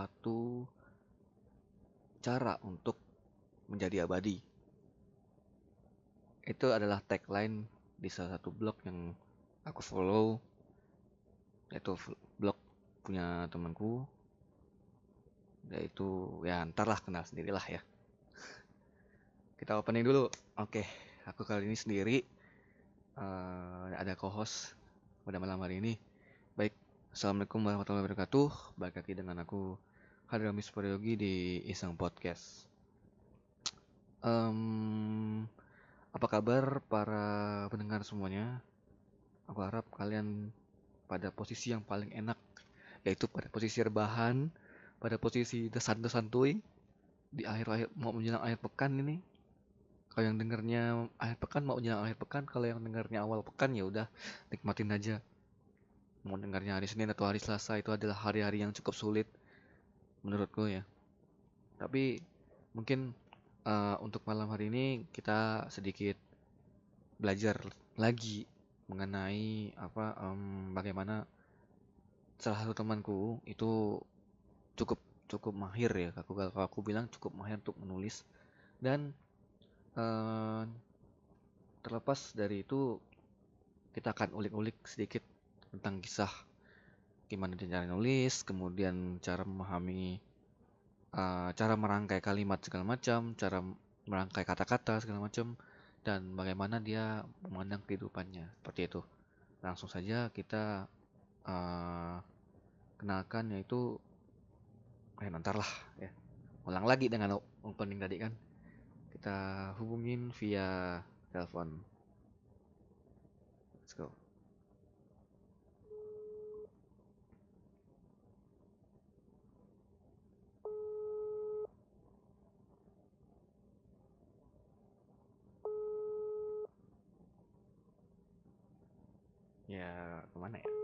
Suatu cara untuk menjadi abadi. Itu adalah tagline di salah satu blog yang aku follow, yaitu blog punya temanku. Yaitu ya ntarlah kenal sendirilah ya. Kita opening dulu. Oke, aku kali ini sendiri. Uh, ada co-host pada malam hari ini. Baik, Assalamualaikum warahmatullahi wabarakatuh. Balik lagi dengan aku Hadramis Prayogi di Iseng Podcast. Um, apa kabar para pendengar semuanya? Aku harap kalian pada posisi yang paling enak, yaitu pada posisi rebahan, pada posisi desan-desantuy di akhir-akhir mau menjelang akhir pekan ini. Kalau yang dengarnya akhir pekan mau menjelang akhir pekan, kalau yang dengarnya awal pekan ya udah nikmatin aja mau dengarnya hari Senin atau hari Selasa itu adalah hari-hari yang cukup sulit menurutku ya. Tapi mungkin uh, untuk malam hari ini kita sedikit belajar lagi mengenai apa um, bagaimana salah satu temanku itu cukup cukup mahir ya aku kalau aku bilang cukup mahir untuk menulis dan uh, terlepas dari itu kita akan ulik-ulik sedikit tentang kisah gimana cara nulis, kemudian cara memahami uh, cara merangkai kalimat segala macam, cara merangkai kata-kata segala macam dan bagaimana dia memandang kehidupannya seperti itu. Langsung saja kita uh, kenalkan yaitu eh nanti lah ya. Ulang lagi dengan opening tadi kan. Kita hubungin via telepon. Let's go. Kemana ya?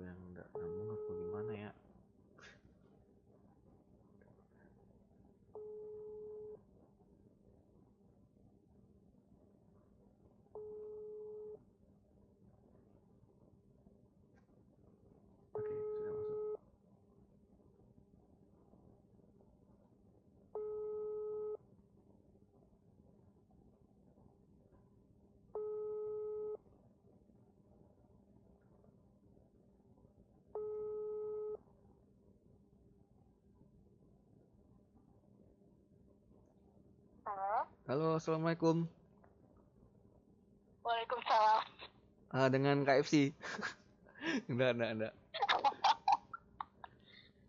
Aku yang nggak nyambung apa gimana ya Halo, assalamualaikum. Waalaikumsalam. Ah, dengan KFC. enggak, enggak, enggak.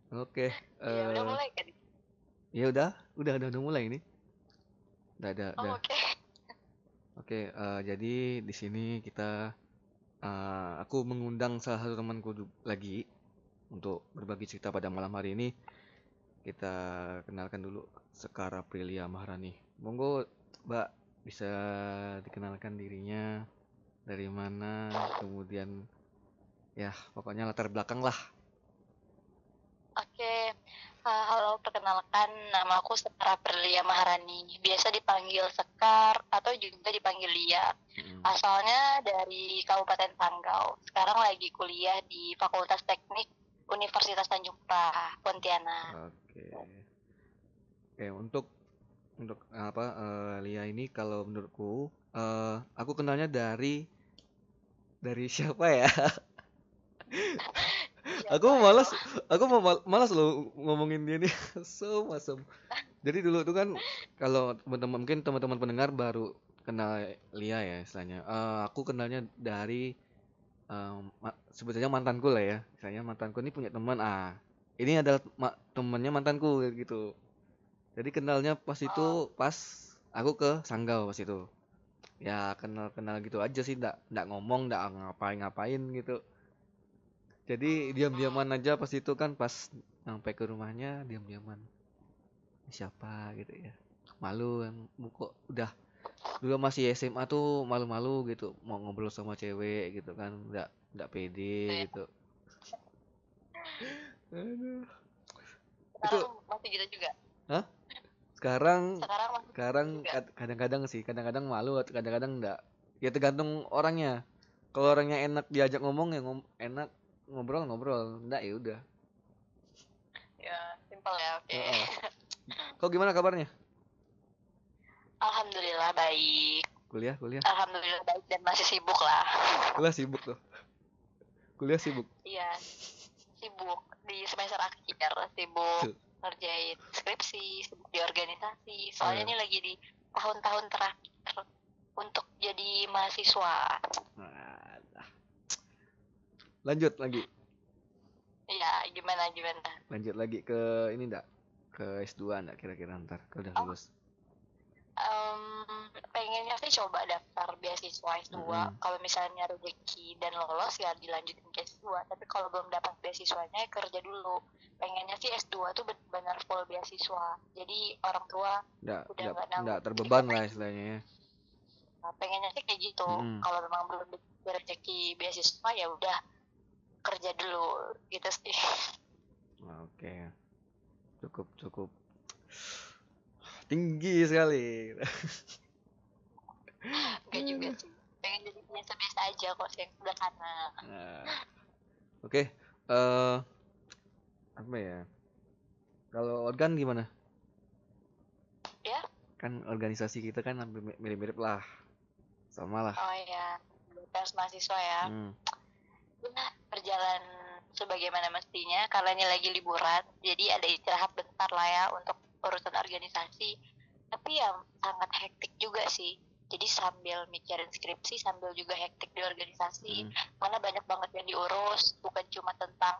Oke. Okay, ya, uh, udah mulai kan? Ya udah, udah, udah, udah mulai ini. Udah, udah, oh, udah. Oke. Okay. Oke, okay, uh, jadi di sini kita, uh, aku mengundang salah satu temanku lagi untuk berbagi cerita pada malam hari ini. Kita kenalkan dulu Sekara Prilia Maharani. Monggo, Mbak, bisa dikenalkan dirinya dari mana, kemudian ya pokoknya latar belakang lah. Oke, uh, halo perkenalkan nama aku Sekar Prilia Maharani. Biasa dipanggil Sekar atau juga dipanggil Lia. Hmm. Asalnya dari Kabupaten Panggau. Sekarang lagi kuliah di Fakultas Teknik Universitas Tanjung Priok, Pontianak. Oke. Oke, untuk untuk apa uh, Lia ini kalau menurutku uh, aku kenalnya dari dari siapa ya? aku malas aku malas loh ngomongin dia nih. So masam jadi dulu tuh kan kalau teman-teman mungkin teman-teman pendengar baru kenal Lia ya istilahnya. Uh, aku kenalnya dari um, sebetulnya mantanku lah ya. Misalnya mantanku ini punya teman. Ah ini adalah ma temannya mantanku gitu jadi kenalnya pas itu pas aku ke Sanggau pas itu. ya kenal kenal gitu aja sih ndak ndak ngomong ndak ngapain ngapain gitu. Jadi diam diaman aja pas itu kan pas sampai ke rumahnya diam diaman siapa gitu ya? Malu yang kok udah dulu masih SMA tuh malu-malu gitu mau ngobrol sama cewek gitu kan nggak nggak pede gitu. Aduh. itu masih gitu juga? Hah? Sekarang sekarang sekarang kadang-kadang sih kadang-kadang malu kadang-kadang enggak ya tergantung orangnya. Kalau orangnya enak diajak ngomong ya ngom enak ngobrol ngobrol enggak ya udah. Ya simpel ya oke. Okay. kau gimana kabarnya? Alhamdulillah baik. Kuliah kuliah? Alhamdulillah baik dan masih sibuk lah. Kuliah sibuk tuh? Kuliah sibuk? Iya sibuk. Di semester akhir sibuk ngerjain skripsi di organisasi. Soalnya yeah. ini lagi di tahun-tahun terakhir untuk jadi mahasiswa. Lanjut lagi. Ya gimana gimana? Lanjut lagi ke ini enggak ke S2 enggak kira-kira ntar? Kalau udah oh. lulus. um, pengennya sih coba daftar beasiswa S2 mm -hmm. kalau misalnya rezeki dan lolos ya dilanjutin ke S2 tapi kalau belum dapat beasiswanya kerja dulu. Pengennya sih S2 tuh benar full beasiswa. Jadi orang tua nggak, udah nggak, nggak terbeban lah istilahnya ya. Nah, pengennya sih kayak gitu. Mm. kalau memang belum rezeki beasiswa ya udah kerja dulu gitu sih. Oke. Okay. cukup cukup. Tinggi sekali Enggak juga sih pengen jadi biasa-biasa aja kok sih yang sederhana. Nah. oke okay. uh, eh, apa ya? Kalau organ gimana? Ya. Kan organisasi kita kan mirip-mirip lah. Sama lah. Oh iya pers mahasiswa ya. Hmm. ya berjalan sebagaimana mestinya karena ini lagi liburan jadi ada istirahat bentar lah ya untuk urusan organisasi. Tapi ya sangat hektik juga sih jadi sambil mikirin skripsi sambil juga hektik di organisasi hmm. karena banyak banget yang diurus bukan cuma tentang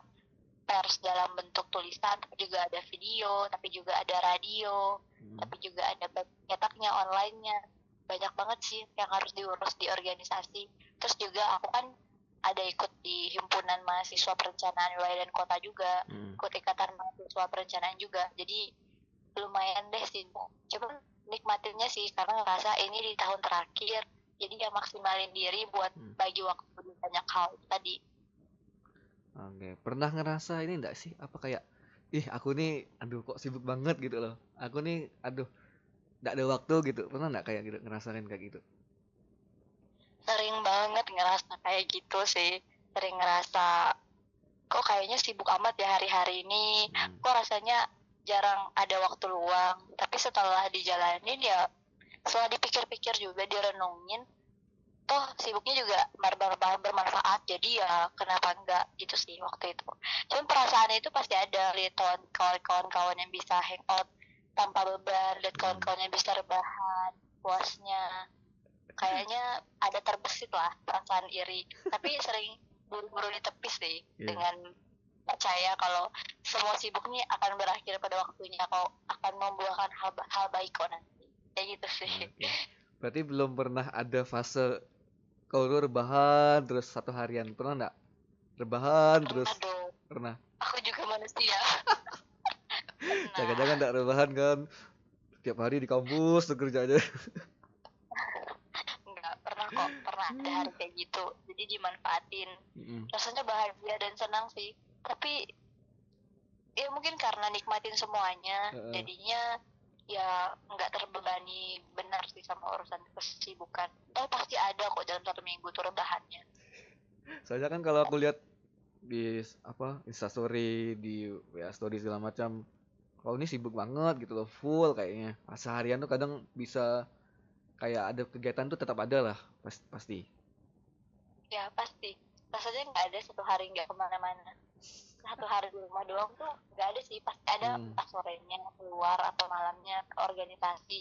pers dalam bentuk tulisan tapi juga ada video tapi juga ada radio hmm. tapi juga ada cetaknya online-nya banyak banget sih yang harus diurus di organisasi terus juga aku kan ada ikut di himpunan mahasiswa perencanaan wilayah dan kota juga hmm. ikut ikatan mahasiswa perencanaan juga jadi lumayan deh sih cuman nikmatinnya sih karena ngerasa ini di tahun terakhir jadi ya maksimalin diri buat hmm. bagi waktu banyak hal tadi. Oke pernah ngerasa ini enggak sih? Apa kayak ih aku nih aduh kok sibuk banget gitu loh. Aku nih aduh enggak ada waktu gitu. Pernah enggak kayak gitu ngerasain kayak gitu? Sering banget ngerasa kayak gitu sih. Sering ngerasa kok kayaknya sibuk amat ya hari-hari ini? Hmm. kok rasanya jarang ada waktu luang. Tapi setelah dijalanin ya setelah dipikir-pikir juga direnungin toh sibuknya juga bermanfaat. Jadi ya kenapa enggak? Gitu sih waktu itu. Cuman perasaan itu pasti ada lihat kawan-kawan yang bisa hangout tanpa beban lihat kawan-kawan yang bisa rebahan puasnya. Kayaknya ada terbesit lah perasaan iri. Tapi sering buru-buru ditepis sih yeah. dengan percaya kalau semua sibuk ini akan berakhir pada waktunya kau akan membuahkan hal, hal baik kok nanti. Kayak gitu sih. Okay. berarti belum pernah ada fase kau lu rebahan terus satu harian. Pernah enggak rebahan terus Aduh, pernah. Aku juga manusia. Jangan-jangan enggak rebahan kan? Tiap hari di kampus tuh kerja aja. Enggak pernah kok. Pernah ada hari kayak gitu. Jadi dimanfaatin. Mm -hmm. rasanya bahagia dan senang sih tapi ya mungkin karena nikmatin semuanya uh. jadinya ya nggak terbebani benar sih sama urusan kesibukan. Tapi pasti ada kok dalam satu minggu tuh rebahannya. Soalnya kan kalau aku lihat di apa instastory di ya story segala macam kalau ini sibuk banget gitu loh full kayaknya. Seharian tuh kadang bisa kayak ada kegiatan tuh tetap ada lah pasti. Ya pasti. Rasanya nggak ada satu hari nggak ke mana-mana satu hari di rumah doang tuh nggak ada sih pasti ada hmm. pas sorenya keluar atau malamnya ke organisasi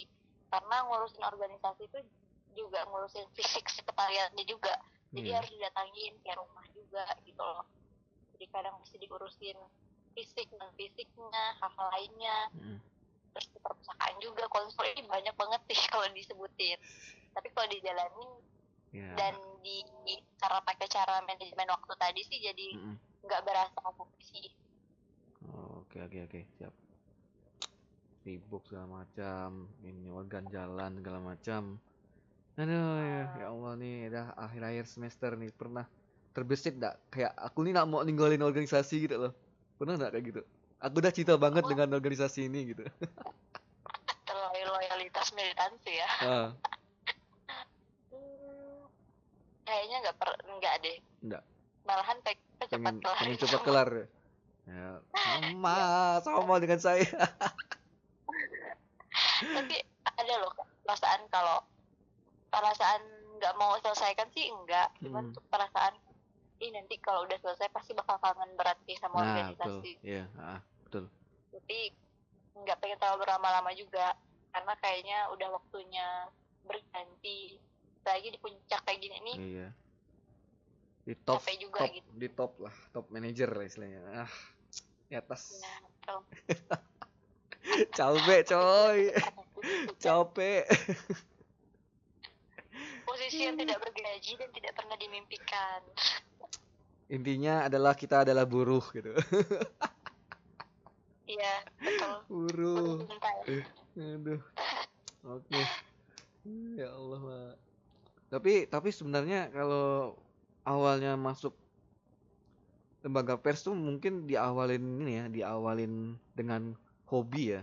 karena ngurusin organisasi itu juga ngurusin fisik sekretariatnya juga jadi hmm. harus didatangin ke rumah juga gitu loh jadi kadang mesti diurusin fisik dan fisiknya hal-hal lainnya hmm. terus perpustakaan juga konsul ini banyak banget sih kalau disebutin tapi kalau dijalanin yeah. dan di cara pakai cara manajemen waktu tadi sih jadi nggak berasa sih. Oh, oke oke oke. Siap. Sibuk segala macam. Ini organ jalan segala macam. Aduh ya, ya Allah nih. Udah akhir-akhir semester nih pernah terbesit gak kayak aku nih gak mau ninggalin organisasi gitu loh. Pernah gak kayak gitu? Aku udah cinta banget dengan organisasi ini gitu. Terlalu loyalitas militansi ya. Ah. kayaknya nggak per nggak deh. Nggak. Malahan pengen cepat pengen cepat kelar ya sama sama dengan saya tapi ada loh perasaan kalau perasaan nggak mau selesaikan sih enggak cuman hmm. perasaan ini nanti kalau udah selesai pasti bakal kangen berat sih sama nah, organisasi betul. Iya, ah, betul. Tapi nggak pengen terlalu berlama-lama juga karena kayaknya udah waktunya berganti lagi di puncak kayak gini nih. Iya. Di top, juga top gitu. di top lah, top manager lah istilahnya. Ah, di atas. Ya, Capek coy. Capek. Posisi yang tidak bergaji dan tidak pernah dimimpikan intinya adalah kita adalah buruh gitu iya betul buruh aduh oke okay. ya Allah mak tapi tapi sebenarnya kalau awalnya masuk lembaga pers tuh mungkin diawalin ini ya diawalin dengan hobi ya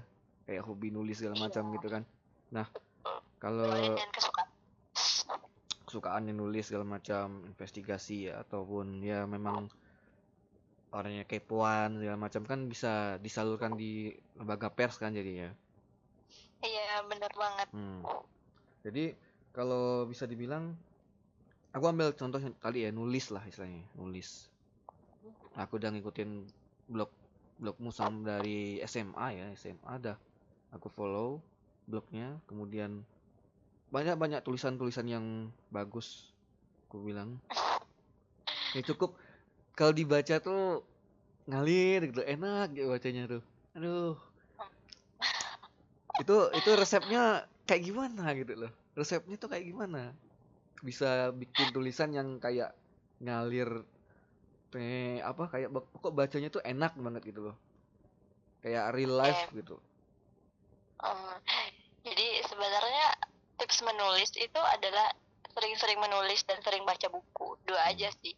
kayak hobi nulis segala macam iya. gitu kan nah kalau kesukaan yang nulis segala macam investigasi ya, ataupun ya memang orangnya kepoan segala macam kan bisa disalurkan di lembaga pers kan jadinya iya benar banget hmm. jadi kalau bisa dibilang aku ambil contoh tadi ya nulis lah istilahnya nulis. Aku udah ngikutin blog blog musam dari SMA ya SMA dah. Aku follow blognya kemudian banyak-banyak tulisan-tulisan yang bagus aku bilang. Ya cukup. Kalau dibaca tuh ngalir gitu enak gitu bacanya tuh. Aduh. Itu itu resepnya kayak gimana gitu loh. Resepnya tuh kayak gimana bisa bikin tulisan yang kayak ngalir eh apa kayak pokok bacanya tuh enak banget gitu loh. Kayak real life gitu. Um, jadi sebenarnya tips menulis itu adalah sering-sering menulis dan sering baca buku. Dua aja sih.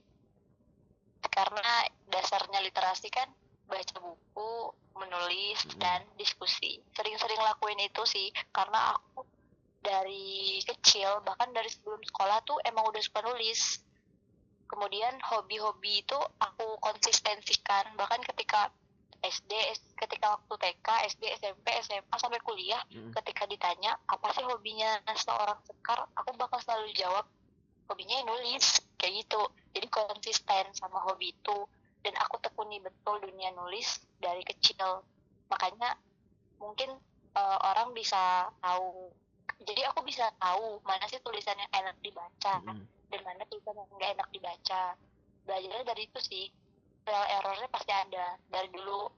Karena dasarnya literasi kan baca buku menulis hmm. dan diskusi. Sering-sering lakuin itu sih karena aku dari kecil bahkan dari sebelum sekolah tuh emang udah suka nulis. Kemudian hobi-hobi itu aku konsistensikan. Bahkan ketika SD ketika waktu TK SD SMP SMA sampai kuliah hmm. ketika ditanya apa sih hobinya seorang sekar? Aku bakal selalu jawab hobinya nulis. Kayak gitu. Jadi konsisten sama hobi itu. Dan aku tekuni betul dunia nulis dari kecil. Makanya mungkin uh, orang bisa tahu jadi aku bisa tahu mana sih tulisan yang enak dibaca hmm. dan mana tulisan yang nggak enak dibaca. Belajarnya dari itu sih. Trial errornya pasti ada. Dari dulu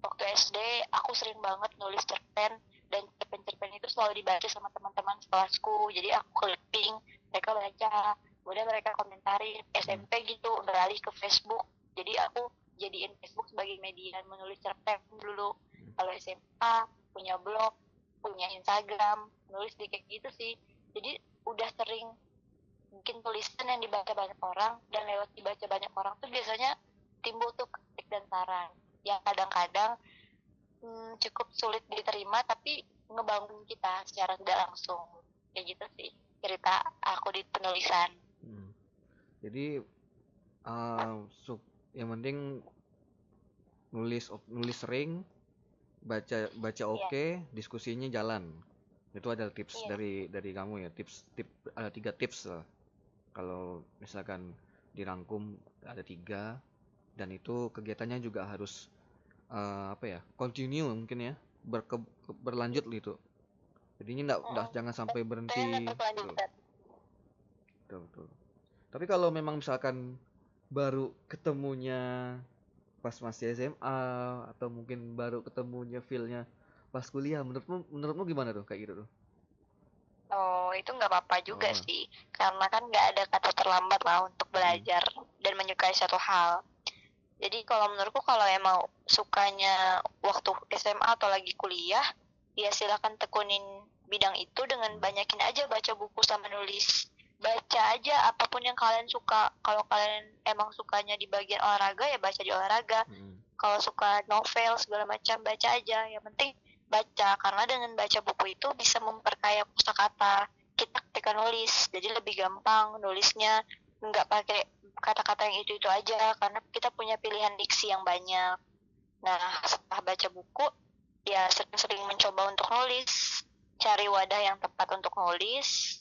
waktu SD aku sering banget nulis cerpen dan cerpen-cerpen itu selalu dibaca sama teman-teman kelasku jadi aku clipping mereka baca. Kemudian mereka komentarin SMP gitu beralih ke Facebook. Jadi aku jadiin Facebook sebagai media menulis cerpen dulu. Kalau SMA punya blog punya Instagram nulis di kayak gitu sih. Jadi udah sering bikin tulisan yang dibaca banyak orang dan lewat dibaca banyak orang tuh biasanya timbul tuh kritik dan saran. Yang kadang-kadang hmm, cukup sulit diterima tapi ngebangun kita secara tidak langsung. Kayak gitu sih cerita aku di penulisan. Hmm. jadi uh, yang penting nulis nulis sering baca baca iya. oke okay, yeah. diskusinya jalan itu ada tips yeah. dari dari kamu ya tips tip ada tiga tips lah kalau misalkan dirangkum ada tiga dan itu kegiatannya juga harus uh, apa ya continue mungkin ya berke, berlanjut gitu jadinya enggak, enggak jangan sampai berhenti betul. betul betul tapi kalau memang misalkan baru ketemunya pas masih SMA atau mungkin baru ketemunya feelnya pas kuliah menurutmu menurutmu gimana tuh kayak gitu tuh Oh, itu nggak apa-apa juga oh. sih, karena kan nggak ada kata terlambat lah untuk hmm. belajar hmm. dan menyukai satu hal. Jadi kalau menurutku kalau emang sukanya waktu SMA atau lagi kuliah, ya silakan tekunin bidang itu dengan banyakin aja baca buku sama nulis. Baca aja apa pun yang kalian suka. Kalau kalian emang sukanya di bagian olahraga ya baca di olahraga. Hmm. Kalau suka novel segala macam baca aja. Yang penting baca karena dengan baca buku itu bisa memperkaya kosakata kita ketika nulis jadi lebih gampang nulisnya nggak pakai kata-kata yang itu itu aja karena kita punya pilihan diksi yang banyak nah setelah baca buku ya sering-sering mencoba untuk nulis cari wadah yang tepat untuk nulis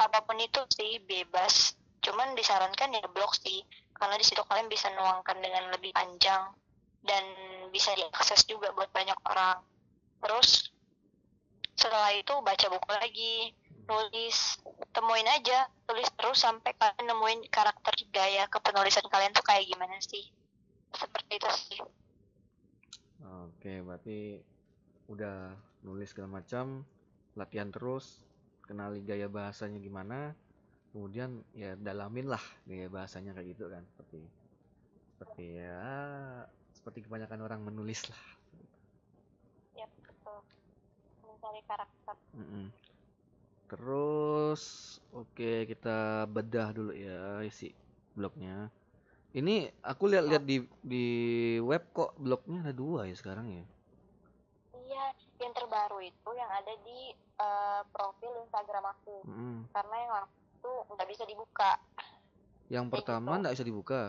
apa pun itu sih bebas. Cuman disarankan ya blog sih. Karena di situ kalian bisa nuangkan dengan lebih panjang. Dan bisa diakses juga buat banyak orang. Terus setelah itu baca buku lagi. Nulis. Temuin aja. Tulis terus sampai kalian nemuin karakter gaya kepenulisan kalian tuh kayak gimana sih. Seperti itu sih. Oke berarti udah nulis segala macam latihan terus kenali gaya bahasanya gimana kemudian ya dalamin lah gaya bahasanya kayak gitu kan. Seperti seperti ya seperti kebanyakan orang menulis lah. Mencari karakter. Mm -mm. terus oke okay, kita bedah dulu ya isi blognya. Ini aku lihat-lihat di di web kok blognya ada dua ya sekarang ya yang terbaru itu yang ada di uh, profil Instagram aku mm. karena yang itu nggak bisa dibuka yang Kayak pertama gitu. nggak gitu. bisa dibuka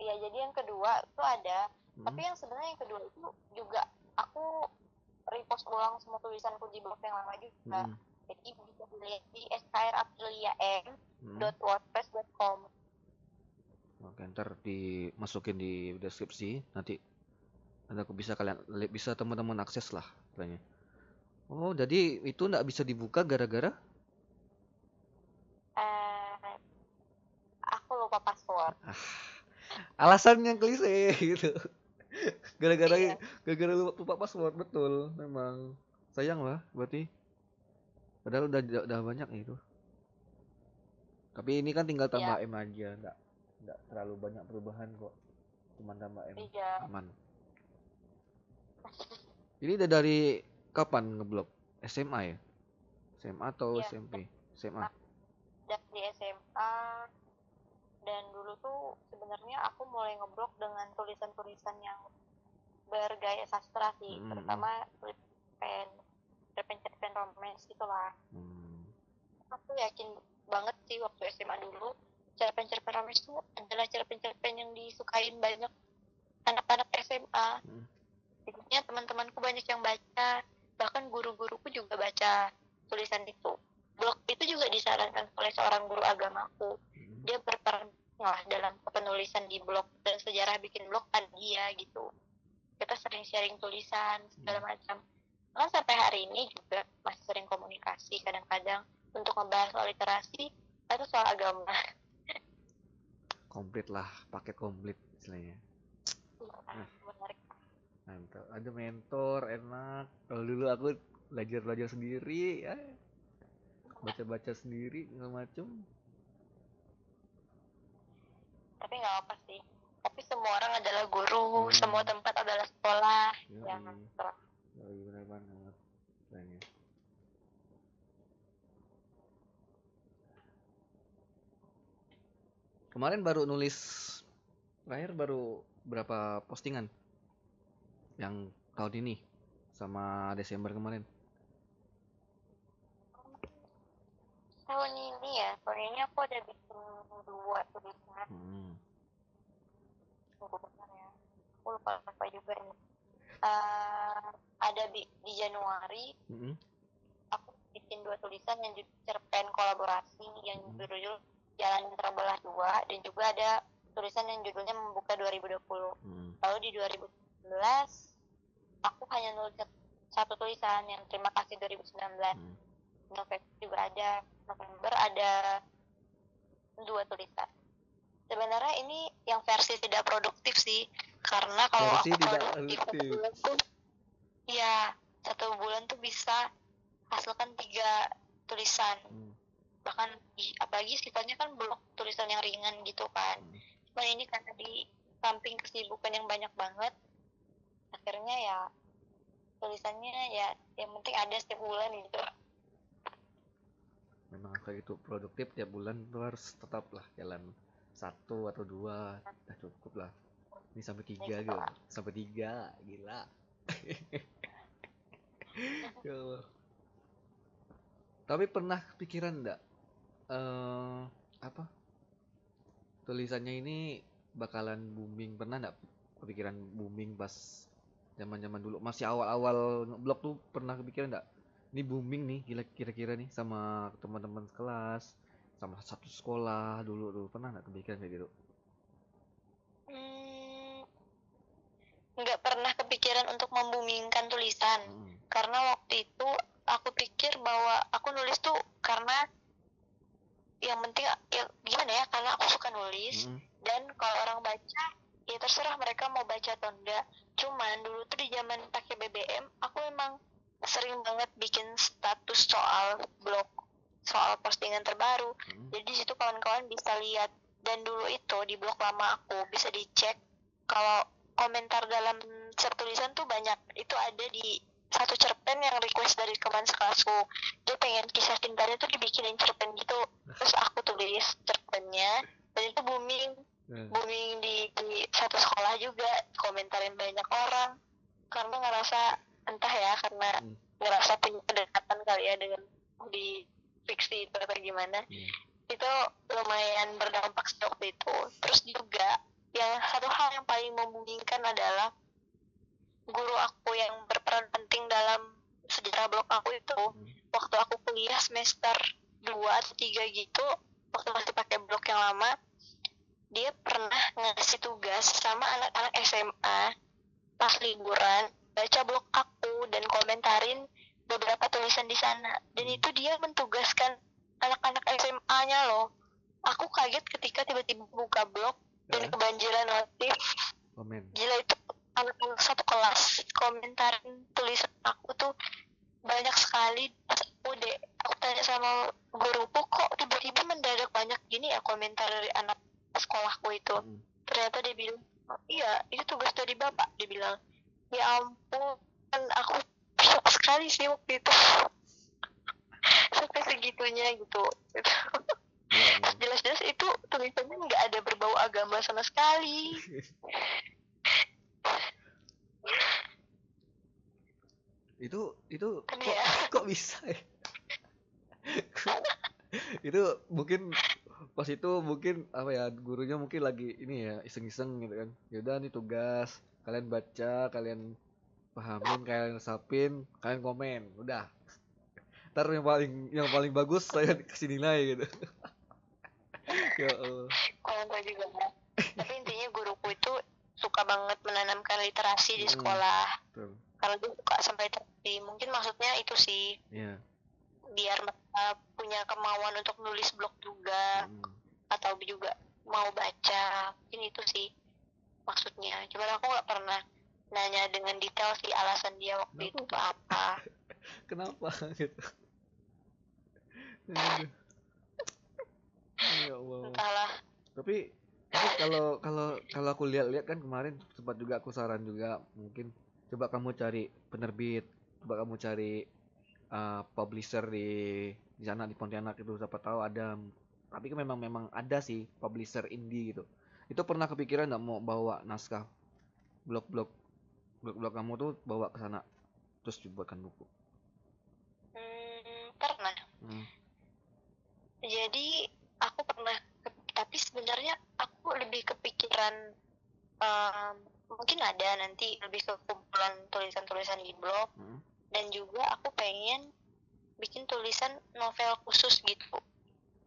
iya jadi yang kedua itu ada mm. tapi yang sebenarnya yang kedua itu juga aku repost ulang semua tulisanku di blog yang lama juga hmm. jadi bisa dilihat di skrapiliam.wordpress.com hmm. oke ntar dimasukin di deskripsi nanti aku bisa kalian bisa teman-teman akses lah tanya oh jadi itu nggak bisa dibuka gara-gara? Uh, aku lupa password. Ah, alasan yang klise gitu. Gara-gara iya. gara-gara lupa password betul memang. Sayang lah berarti. Padahal udah udah banyak itu. Tapi ini kan tinggal tambah iya. M aja nggak nggak terlalu banyak perubahan kok. Cuma tambah M. Iya. aman ini udah dari kapan ngeblok SMA ya SMA atau iya. SMP SMA dari SMA dan dulu tuh sebenarnya aku mulai ngeblok dengan tulisan-tulisan yang bergaya sastra sih hmm. terutama pen cerpen-cerpen romans gitulah hmm. aku yakin banget sih waktu SMA dulu cerpen-cerpen romans itu adalah cerpen-cerpen yang disukain banyak anak-anak SMA hmm. Jadinya teman-temanku banyak yang baca. Bahkan guru-guruku juga baca tulisan itu. Blog itu juga disarankan oleh seorang guru agamaku. Dia berperan lah dalam penulisan di blog dan sejarah bikin blog kan dia gitu. Kita sering sharing tulisan segala hmm. macam. Kan sampai hari ini juga masih sering komunikasi kadang-kadang untuk membahas soal literasi atau soal agama. Komplit lah paket komplit istilahnya mantap ada mentor enak. Kalau dulu aku belajar belajar sendiri ya. Baca baca sendiri segala macem. Tapi nggak apa sih. Tapi semua orang adalah guru hmm. semua tempat adalah sekolah. Yoi. jangan salah Yoi, benar banget. Tanya. kemarin baru nulis terakhir baru berapa postingan yang tahun ini sama Desember kemarin tahun ini ya tahun ini aku ada bikin dua tulisan hmm. bentar ya aku lupa apa juga nih uh, ada di, di Januari hmm. aku bikin dua tulisan yang cerpen kolaborasi yang hmm. berjudul Jalan Terbelah Dua dan juga ada tulisan yang judulnya Membuka 2020 hmm. lalu di 2019 aku hanya nulis satu tulisan yang Terima Kasih 2019 hmm. November juga ada November ada dua tulisan sebenarnya ini yang versi tidak produktif sih karena kalau versi aku produktif, produktif. iya satu bulan tuh bisa hasilkan tiga tulisan hmm. bahkan apalagi sifatnya kan blok tulisan yang ringan gitu kan hmm. cuman ini karena di samping kesibukan yang banyak banget akhirnya ya tulisannya ya yang penting ada setiap bulan gitu. Memang kayak gitu produktif tiap bulan tuh harus tetap lah jalan satu atau dua udah cukup lah. Ini sampai tiga gitu sampai tiga gila. Ya Allah. tapi pernah pikiran enggak uh, apa? Tulisannya ini bakalan booming pernah enggak kepikiran booming pas zaman zaman dulu masih awal awal blog tuh pernah kepikiran enggak ini booming nih gila kira-kira nih sama teman-teman kelas sama satu sekolah dulu tuh pernah nggak kepikiran kayak gitu? Hmm, nggak pernah kepikiran untuk membumingkan tulisan. Hmm. karena waktu itu aku pikir bahwa aku nulis tuh karena yang penting ya gimana ya karena aku suka nulis. Hmm. dan kalau orang baca ya terserah mereka mau baca atau enggak cuman dulu tuh di zaman pakai BBM aku emang sering banget bikin status soal blog soal postingan terbaru. Hmm. jadi situ kawan-kawan bisa lihat. Dan dulu itu di blog lama aku bisa dicek kalau komentar dalam tulisan tuh banyak. Itu ada di satu cerpen yang request dari teman sekelasku. Dia pengen kisah cintanya tuh dibikinin cerpen gitu. Terus aku tulis cerpennya dan itu booming hmm. booming di, di satu sekolah juga komentarin banyak orang karena ngerasa entah ya karena hmm. ngerasa punya kedekatan kali ya dengan di fiksi itu atau gimana hmm. itu lumayan berdampak sih waktu itu terus juga yang satu hal yang paling membingungkan adalah guru aku yang berperan penting dalam sejarah blog aku itu hmm. waktu aku kuliah semester 2 atau 3 gitu waktu masih pakai blog yang lama dia pernah ngasih tugas sama anak-anak SMA pas liburan baca blog aku dan komentarin beberapa tulisan di sana dan itu dia mentugaskan anak-anak SMA-nya loh aku kaget ketika tiba-tiba buka blog dan eh? kebanjiran notif Komen. gila itu anak-anak satu kelas komentarin tulisan aku tuh banyak sekali pas aku deh aku tanya sama guruku kok tiba-tiba mendadak banyak gini ya komentar dari anak sekolahku itu hmm. ternyata dia bilang oh, iya itu tugas dari bapak dia bilang ya ampun kan aku shock sekali sih waktu itu sampai segitunya gitu ya, jelas-jelas itu tulisannya nggak ada berbau agama sama sekali itu itu kok, ya? kok bisa ya? itu mungkin pas itu mungkin apa ya gurunya mungkin lagi ini ya iseng-iseng gitu kan. Yaudah nih tugas kalian baca kalian pahamin kalian resapin kalian komen udah. Ntar yang paling yang paling bagus saya kasih nilai gitu. Ya Allah. Kalau juga tapi intinya guruku itu suka banget menanamkan literasi di hmm, sekolah. hmm, kalau dia suka sampai literasi mungkin maksudnya itu sih. Yeah. biar mereka punya kemauan untuk nulis blog juga hmm. atau juga mau baca mungkin itu sih maksudnya. Cuma aku nggak pernah nanya dengan detail sih alasan dia waktu itu apa. Kenapa gitu? Ya Allah. Entahlah. Tapi tapi kalau kalau kalau aku lihat-lihat kan kemarin sempat juga aku saran juga mungkin coba kamu cari penerbit coba kamu cari uh, publisher di di sana di Pontianak itu siapa tahu ada. Tapi kan memang memang ada sih publisher indie gitu. Itu pernah kepikiran nggak mau bawa naskah blog-blog blog-blog kamu tuh bawa ke sana terus dibuatkan buku? Hmm, pernah. Hmm. jadi aku pernah tapi sebenarnya aku lebih kepikiran um, mungkin ada nanti lebih ke kumpulan tulisan-tulisan di blog. Hmm. Dan juga aku pengen bikin tulisan novel khusus gitu.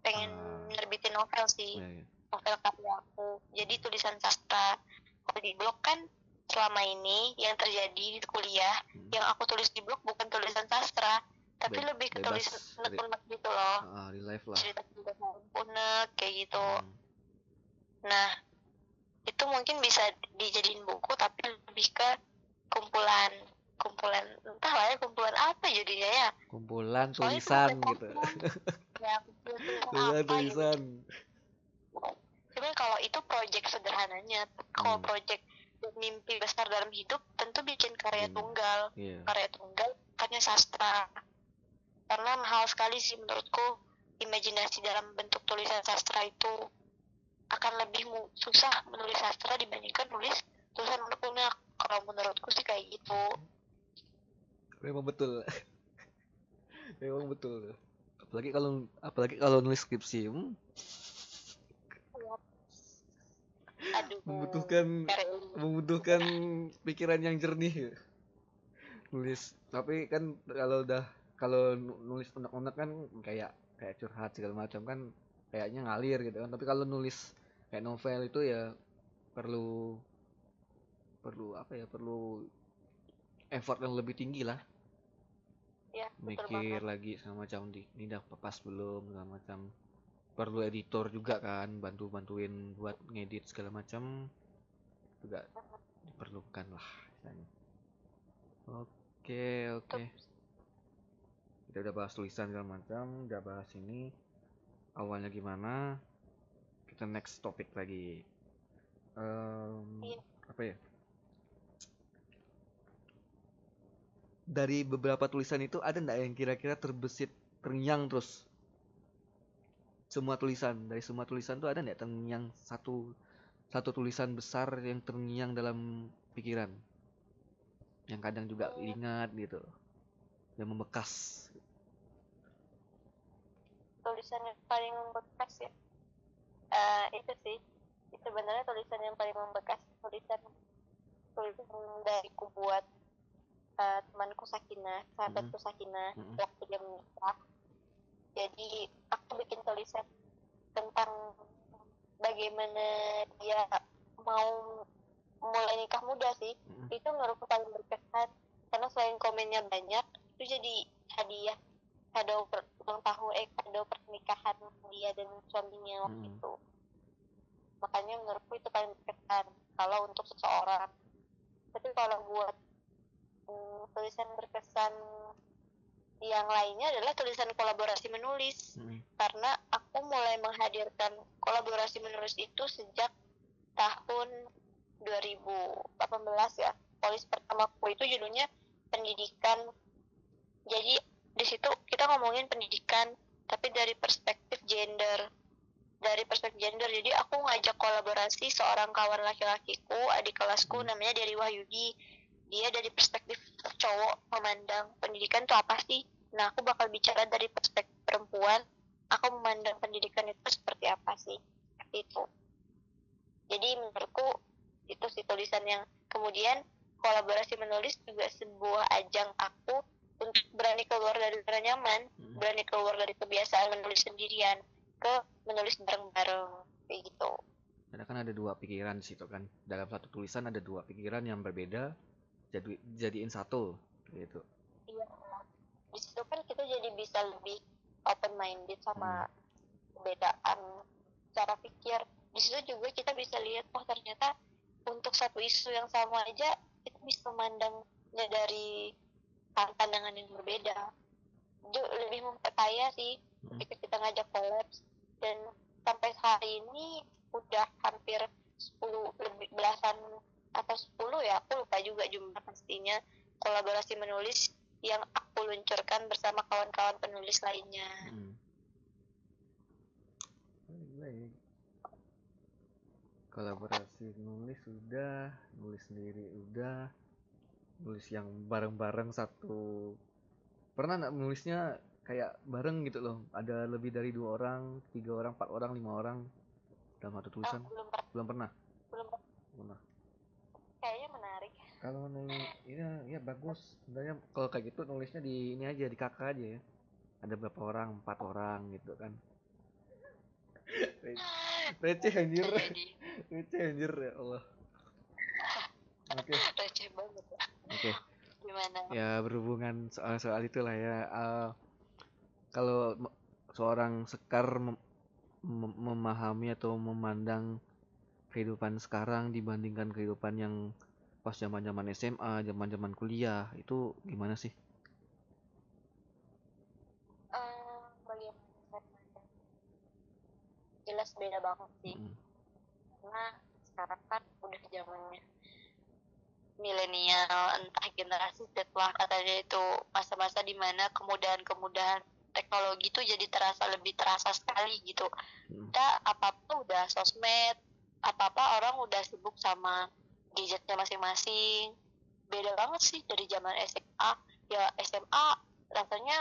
Pengen uh, nerbitin novel sih. Yeah, yeah novel karya aku. Jadi tulisan sastra kalau di blog kan selama ini yang terjadi di kuliah hmm. yang aku tulis di blog bukan tulisan sastra tapi Be lebih ke tulisan unek-unek gitu loh. Live lah. Cerita cerita unek kayak gitu. Hmm. nah itu mungkin bisa dijadiin buku tapi lebih ke kumpulan kumpulan entah lah ya kumpulan apa jadinya ya kumpulan tulisan gitu ya kumpulan tulisan gitu. cuman kalau itu project sederhananya kalau hmm. project mimpi besar dalam hidup tentu bikin karya hmm. tunggal yeah. karya tunggal karya sastra karena mahal sekali sih menurutku imajinasi dalam bentuk tulisan sastra itu akan lebih susah menulis sastra dibandingkan nulis tulisan unek-unek kalau menurutku sih kayak gitu memang betul. Memang betul. Apalagi kalau apalagi kalau nulis skripsi hmm, Aduh, membutuhkan membutuhkan pikiran yang jernih. Nulis. Tapi kan kalau udah kalau nulis unek-unek kan kayak kayak curhat segala macam kan kayaknya ngalir gitu kan. Tapi kalau nulis kayak novel itu ya perlu perlu apa ya perlu effort yang lebih tinggi lah ya, mikir lagi segala macam di ini udah pas belum segala macam. Perlu editor juga kan bantu bantuin buat ngedit segala macam. Juga diperlukan lah misalnya oke oke. Kita udah bahas tulisan segala macam udah bahas ini. Awalnya gimana? Kita next topik lagi. Um, apa ya dari beberapa tulisan itu ada nggak yang kira-kira terbesit terngiang terus? Semua tulisan dari semua tulisan tuh ada nggak terngiang satu satu tulisan besar yang terngiang dalam pikiran? Yang kadang juga ingat gitu yang membekas. Tulisan yang paling membekas ya? Uh, itu sih. Itu sebenarnya tulisan yang paling membekas. Tulisan tulisan dari buat uh, temanku Sakina sahabatku mm -hmm. Sakina mm -hmm. waktu dia menikah jadi aku bikin tulisan tentang bagaimana dia mau mulai nikah muda sih hmm. itu menurutku paling berkesan karena selain komennya banyak itu jadi hadiah kado ulang tahun eh kado pernikahan dia dan suaminya waktu hmm. itu makanya menurutku itu paling berkesan kalau untuk seseorang tapi kalau buat hmm, tulisan berkesan yang lainnya adalah tulisan kolaborasi menulis. Hmm. karena aku mulai menghadirkan kolaborasi menulis itu sejak tahun 2018 ya. Polis pertamaku itu judulnya pendidikan. Jadi di situ kita ngomongin pendidikan tapi dari perspektif gender. Dari perspektif gender jadi aku ngajak kolaborasi seorang kawan laki-lakiku adik kelasku namanya dari Wahyudi dia dari perspektif cowok memandang pendidikan itu apa sih? Nah aku bakal bicara dari perspektif perempuan aku memandang pendidikan itu seperti apa sih? Itu. Jadi menurutku itu sih tulisan yang kemudian kolaborasi menulis juga sebuah ajang aku untuk berani keluar dari zona nyaman hmm. berani keluar dari kebiasaan menulis sendirian ke menulis bareng-bareng kayak gitu. Karena kan ada dua pikiran di situ kan. Dalam satu tulisan ada dua pikiran yang berbeda jadi jadiin satu gitu. Iya. Di situ kan kita jadi bisa lebih open minded sama hmm. perbedaan cara pikir. Di situ juga kita bisa lihat oh ternyata untuk satu isu yang sama aja kita bisa memandangnya dari pandangan yang berbeda. Itu lebih memperkaya sih hmm. ketika kita ngajak kolaps. Dan sampai hari ini udah hampir 10 lebih belasan atau 10 ya aku lupa juga jumlah pastinya kolaborasi menulis yang aku luncurkan bersama kawan-kawan penulis lainnya. Hmm. Kolaborasi nulis sudah, nulis sendiri udah, nulis yang bareng-bareng satu. Pernah nggak nulisnya kayak bareng gitu loh? Ada lebih dari dua orang, tiga orang, empat orang, lima orang dalam satu tulisan? Oh, belum, belum pernah. Belum pernah. Kalau nulis ini ya bagus. Sebenarnya kalau kayak gitu nulisnya di ini aja di kakak aja ya. Ada berapa orang? Empat orang gitu kan. Receh anjir. Receh anjir ya Allah. Oke. Okay. receh banget ya. Oke. Okay. gimana? Ya berhubungan soal soal itulah ya. Uh, kalau seorang sekar mem mem memahami atau memandang kehidupan sekarang dibandingkan kehidupan yang pas zaman-zaman SMA, zaman-zaman kuliah itu gimana sih? Uh, jelas beda banget sih. Mm. Karena sekarang kan udah zamannya milenial entah generasi Z lah katanya itu masa-masa di mana kemudahan-kemudahan teknologi itu jadi terasa lebih terasa sekali gitu hmm. kita apa-apa udah sosmed apa-apa orang udah sibuk sama gadgetnya masing-masing beda banget sih dari zaman SMA ya SMA rasanya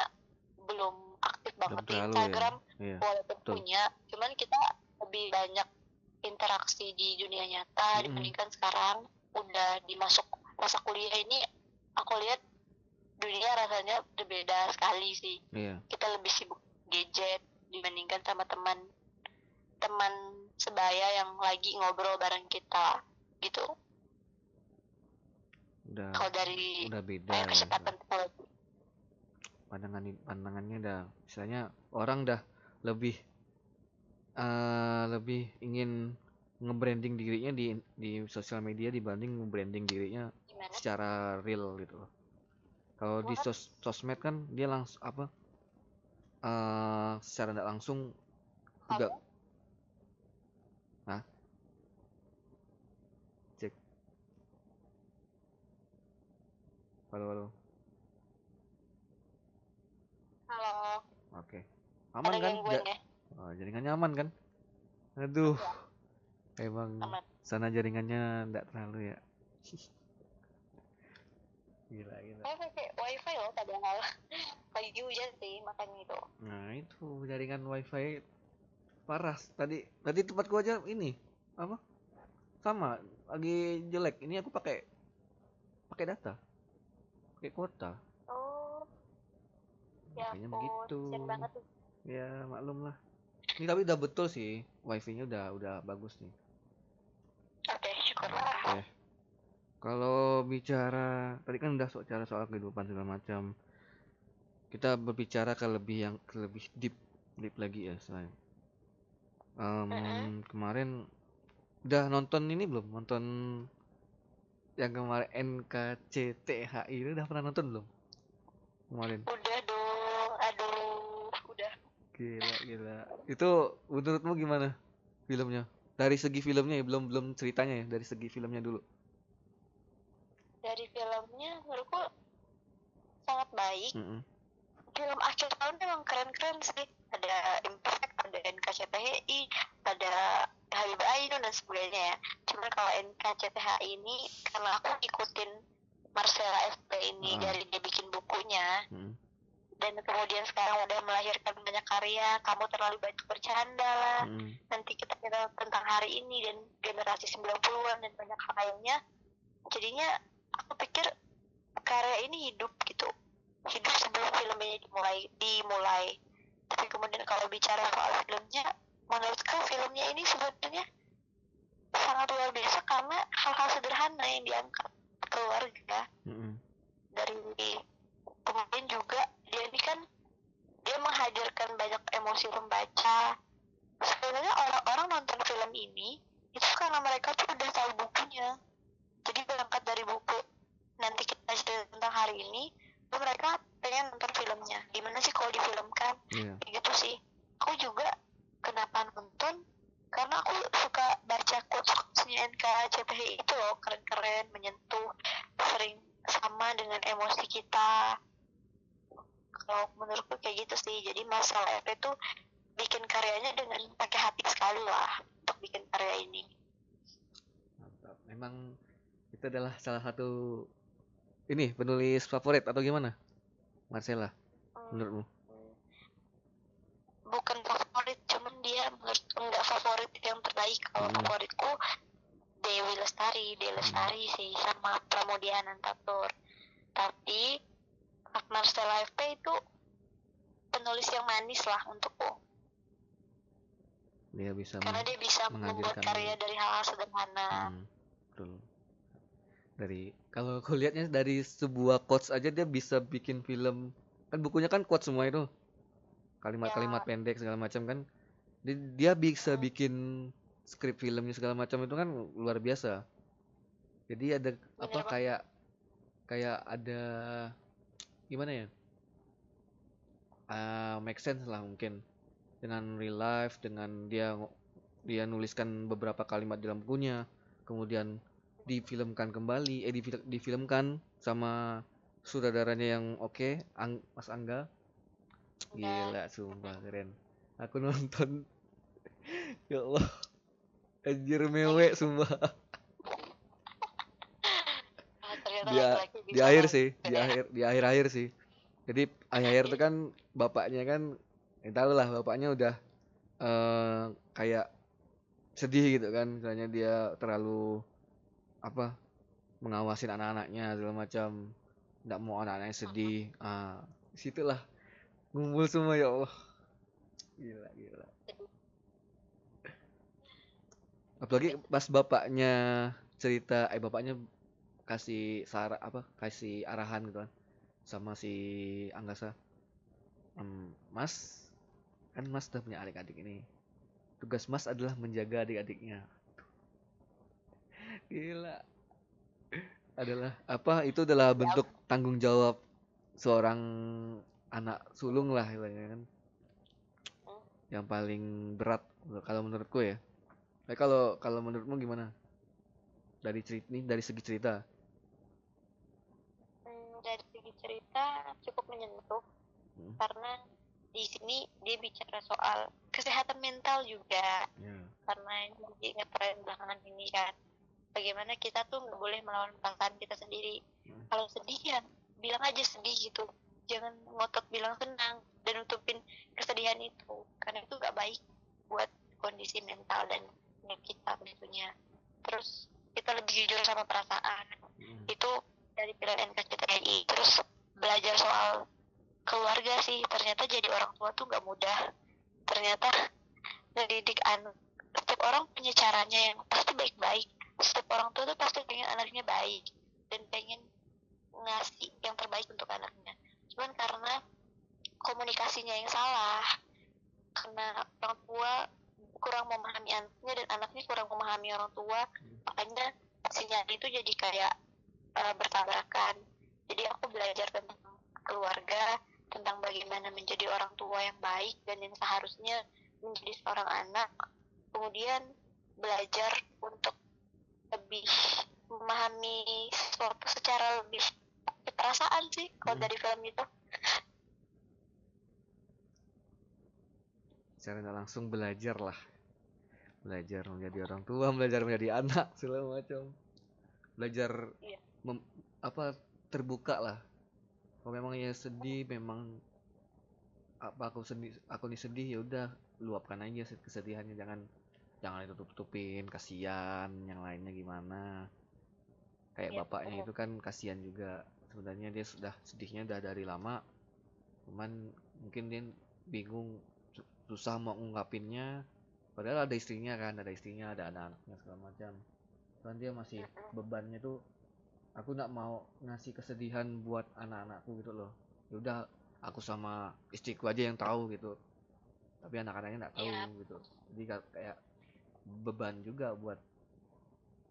belum aktif banget di ya. Instagram ya. walaupun Betul. punya cuman kita lebih banyak interaksi di dunia nyata hmm. dibandingkan sekarang udah dimasuk masa kuliah ini aku lihat dunia rasanya berbeda sekali sih yeah. kita lebih sibuk gadget dibandingkan sama teman teman sebaya yang lagi ngobrol bareng kita gitu udah kalau dari udah beda ya, teknologi pandangan pandangannya udah misalnya orang dah lebih uh, lebih ingin nge-branding dirinya di di sosial media dibanding nge-branding dirinya Gimana? secara real gitu loh. Kalau di sos sosmed kan dia langsung apa? Uh, secara tidak langsung juga Halo, halo. Halo. Oke. Aman Ada kan? Ja oh, jaringannya aman kan? Aduh. Ya emang Amat. sana jaringannya enggak terlalu ya gila gila saya pakai wifi loh padahal pagi hujan sih makanya itu nah itu jaringan wifi parah tadi tadi tempatku aja ini apa sama lagi jelek ini aku pakai pakai data pakai kuota oh ya Kayaknya begitu ya maklum lah ini tapi udah betul sih wifi-nya udah udah bagus nih Oke, syukurlah. Oke. Kalau bicara tadi kan udah soal soal kehidupan segala macam. Kita berbicara ke lebih yang ke lebih deep deep lagi ya selain. Um, uh-huh. kemarin udah nonton ini belum? Nonton yang kemarin NKCTHI itu udah pernah nonton belum? Kemarin. Udah dong, aduh, udah. Gila, gila. Itu menurutmu gimana filmnya? dari segi filmnya ya belum belum ceritanya ya dari segi filmnya dulu dari filmnya menurutku sangat baik mm -hmm. film akhir tahun memang keren-keren sih ada Impact ada NKCTHI ada Habib Ainun dan sebagainya ya. Cuman kalau NKCTHI ini karena aku ikutin Marcella SP ini ah. dari dia bikin bukunya mm dan kemudian sekarang udah melahirkan banyak karya kamu terlalu banyak bercanda lah. Hmm. nanti kita kira tentang hari ini dan generasi 90-an dan banyak hal lainnya jadinya aku pikir karya ini hidup gitu. Hidup sebelum film ini dimulai dimulai. Tapi kemudian kalau bicara soal filmnya menurutku filmnya ini sebenarnya sangat luar biasa karena hal-hal sederhana yang diangkat keluarga -hmm. dari kemudian juga. Dia ini kan dia menghadirkan banyak emosi pembaca. Sebenarnya orang-orang nonton film ini itu karena mereka tuh udah tahu bukunya. Jadi berangkat dari buku nanti kita cerita tentang hari ini tuh mereka pengen nonton filmnya. Gimana sih kalau difilmkan? Yeah. gitu sih. Aku juga kenapa nonton? Karena aku suka baca quotes-quotesnya NKCTHI itu loh keren-keren menyentuh sering sama dengan emosi kita. Kalau menurutku kayak gitu sih. Jadi masalah FP itu bikin karyanya dengan pakai hati sekali lah untuk bikin karya ini. Mantap. Memang itu adalah salah satu ini penulis favorit atau gimana Marcella? Hmm. menurutmu? Bukan dia menurut enggak favorit yang terbaik kalau hmm. favoritku Dewi Lestari Dewi Lestari hmm. sih sama Pramudia Anantatur tapi Akmal Stella FP itu penulis yang manis lah untukku. Dia bisa karena dia bisa membuat karya dari hal-hal sederhana. Hmm, betul. Dari kalau aku lihatnya dari sebuah quotes aja dia bisa bikin film. Kan bukunya kan quotes semua itu. Kalimat-kalimat ya. pendek segala macam kan. Dia, bisa bikin skrip filmnya segala macam itu kan luar biasa. jadi ada Bener apa banget. kayak kayak ada gimana ya? Uh, make sense lah mungkin. Dengan real life dengan dia dia nuliskan beberapa kalimat dalam bukunya kemudian difilmkan kembali eh difil- difilmkan sama sutradaranya yang oke Ang- Mas Angga. Gila sumpah keren aku nonton. Ya Allah. Anjir mewek sumpah. Ah, di bisa akhir sih di ya. akhir di akhir akhir sih. Jadi akhir itu kan bapaknya kan ya tahu lah bapaknya udah eh kayak sedih gitu kan. Misalnya dia terlalu apa mengawasin anak-anaknya segala macam. Nggak mau anak-anaknya sedih. Ah situlah ngumpul semua ya Allah gila gila. Apalagi pas bapaknya cerita eh bapaknya kasih sara apa kasih arahan gitu kan sama si Anggasa. "Em, Mas kan Mas udah punya adik-adik ini. Tugas Mas adalah menjaga adik-adiknya. Gila. Adalah apa itu adalah bentuk tanggung jawab seorang anak sulung lah kan yang paling berat kalau menurutku ya. Eh kalau kalau menurutmu gimana? Dari cerita ini dari segi cerita. Hmm, dari segi cerita cukup menyentuh. Hmm. karena di sini dia bicara soal kesehatan mental juga. Ya. Karena ini lagi ngetren belakangan ini kan. Bagaimana kita tuh nggak boleh melawan perasaan kita sendiri. Hmm. kalau sedih ya bilang aja sedih gitu jangan ngotot bilang senang dan nutupin kesedihan itu. Karena itu nggak baik buat kondisi mental dan kita tentunya. Terus kita lebih jujur sama perasaan. Hmm. itu dari film NKCTI terus belajar soal keluarga sih. Ternyata jadi orang tua tuh nggak mudah. Ternyata ngedidik anak setiap orang punya caranya yang pasti baik-baik. Setiap orang tua tuh pasti pengen anaknya baik dan pengen ngasih yang terbaik untuk anaknya cuman karena komunikasinya yang salah karena orang tua kurang memahami anaknya dan anaknya kurang memahami orang tua makanya sinyal itu jadi kayak eh, bertabrakan. Jadi aku belajar tentang keluarga tentang bagaimana menjadi orang tua yang baik dan yang seharusnya menjadi seorang anak. Kemudian belajar untuk lebih memahami sesuatu secara lebih perasaan sih kalau Hmm. dari film itu. Secara nggak langsung belajar lah. Belajar menjadi orang tua belajar menjadi anak segala macam. Belajar Iya. mem- apa terbuka lah. Kalau memang ya sedih memang apa aku sedih aku nih sedih ya udah luapkan aja sed- kesedihannya. Jangan jangan ditutup tutupin kasihan yang lainnya gimana. Kayak Iya, bapaknya betul. itu kan kasihan juga sebenarnya dia sudah sedihnya udah dari lama. Cuman mungkin dia bingung su- susah mau ngungkapinnya. Padahal ada istrinya kan ada istrinya ada anak-anaknya segala macam. Cuman dia masih bebannya tuh aku nggak mau ngasih kesedihan buat anak-anakku gitu loh. Ya udah aku sama istriku aja yang tahu gitu. Tapi anak-anaknya nggak tahu Iya. gitu. Jadi ka- kayak beban juga buat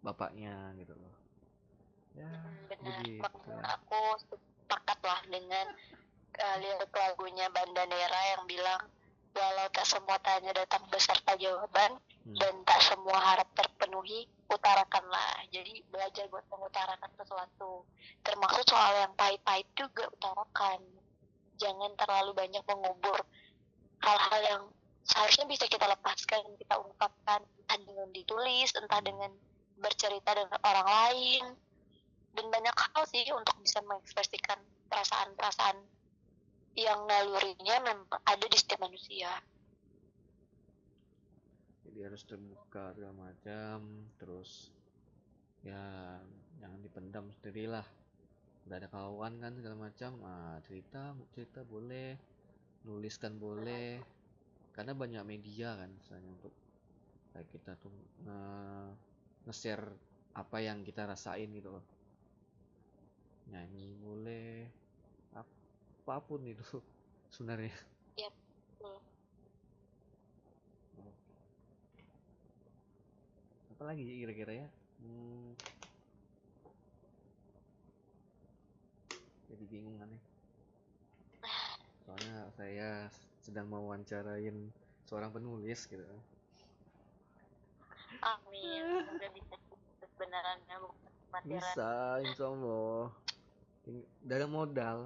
bapaknya gitu loh ya Hmm, benar. begitu. Aku sepakat lah dengan uh, lirik lagunya Bandanera yang bilang walau tak semua tanya datang beserta jawaban Hmm. dan tak semua harap terpenuhi utarakanlah. Jadi belajar buat mengutarakan sesuatu. Termasuk soal yang pahit-pahit juga utarakan. Jangan terlalu banyak mengubur hal-hal yang seharusnya bisa kita lepaskan kita ungkapkan. Entah dengan ditulis entah dengan bercerita dengan orang lain dan banyak hal sih untuk bisa mengekspresikan perasaan-perasaan yang nalurinya memang ada di setiap manusia. Jadi harus terbuka segala macam terus ya jangan dipendam sendirilah udah ada kawan kan segala macam. Ah cerita cerita boleh nuliskan boleh. Karena banyak media kan misalnya untuk kayak kita tuh nge nge-share apa yang kita rasain gitu loh nyanyi boleh. Apa pun itu sebenarnya. Betul. apa lagi kira-kira ya? Hmm, jadi bingung aneh. Soalnya saya sedang mewawancarain seorang penulis gitu. Amin. Semoga bisa. Beneran ya bisa insya Allah udah ada modal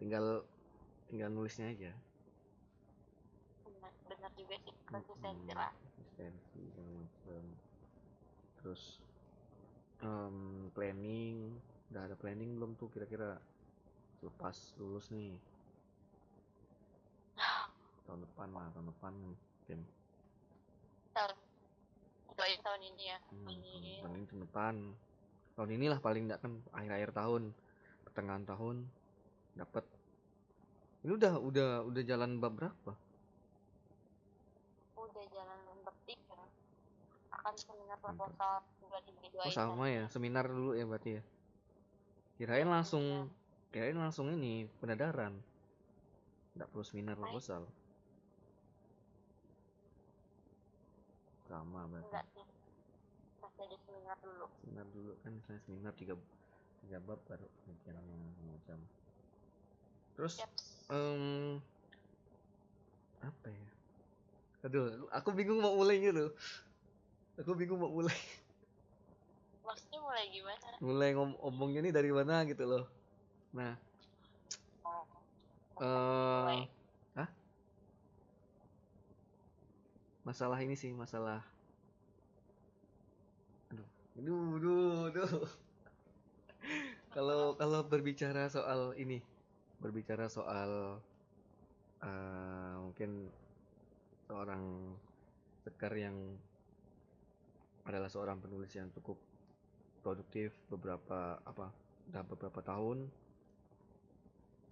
tinggal tinggal nulisnya aja. Benar, juga sih. Konsistensi lah. konsistensi segala macam. Terus um, planning udah ada planning belum tuh kira-kira? Lepas lulus nih. Tahun depan lah tahun depan mungkin tahun doain tahun ini ya. Hmm, tahun ini tahun depan tahun inilah paling enggak kan akhir-akhir tahun pertengahan tahun dapat ini udah udah udah jalan bab berapa? Udah jalan bab tiga. Akan seminar proposal ini oh sama ya seminar dulu ya berarti ya? Kirain langsung ya. kirain langsung ini penadaran. Nggak perlu seminar proposal. Sama berarti. Enggak ada seminar dulu. Seminar dulu kan misalnya seminar tiga tiga bab baru pemikirannya macam. Terus um, apa ya? Aduh aku bingung mau mulai gitu aku bingung mau mulai. Maksudnya mulai gimana? Mulai ngomongnya nih dari mana gitu loh. Nah. Oh. uh, Hah? masalah ini sih masalah aduh aduh aduh kalau kalau berbicara soal ini berbicara soal uh, mungkin seorang sekar yang adalah seorang penulis yang cukup produktif beberapa apa udah beberapa tahun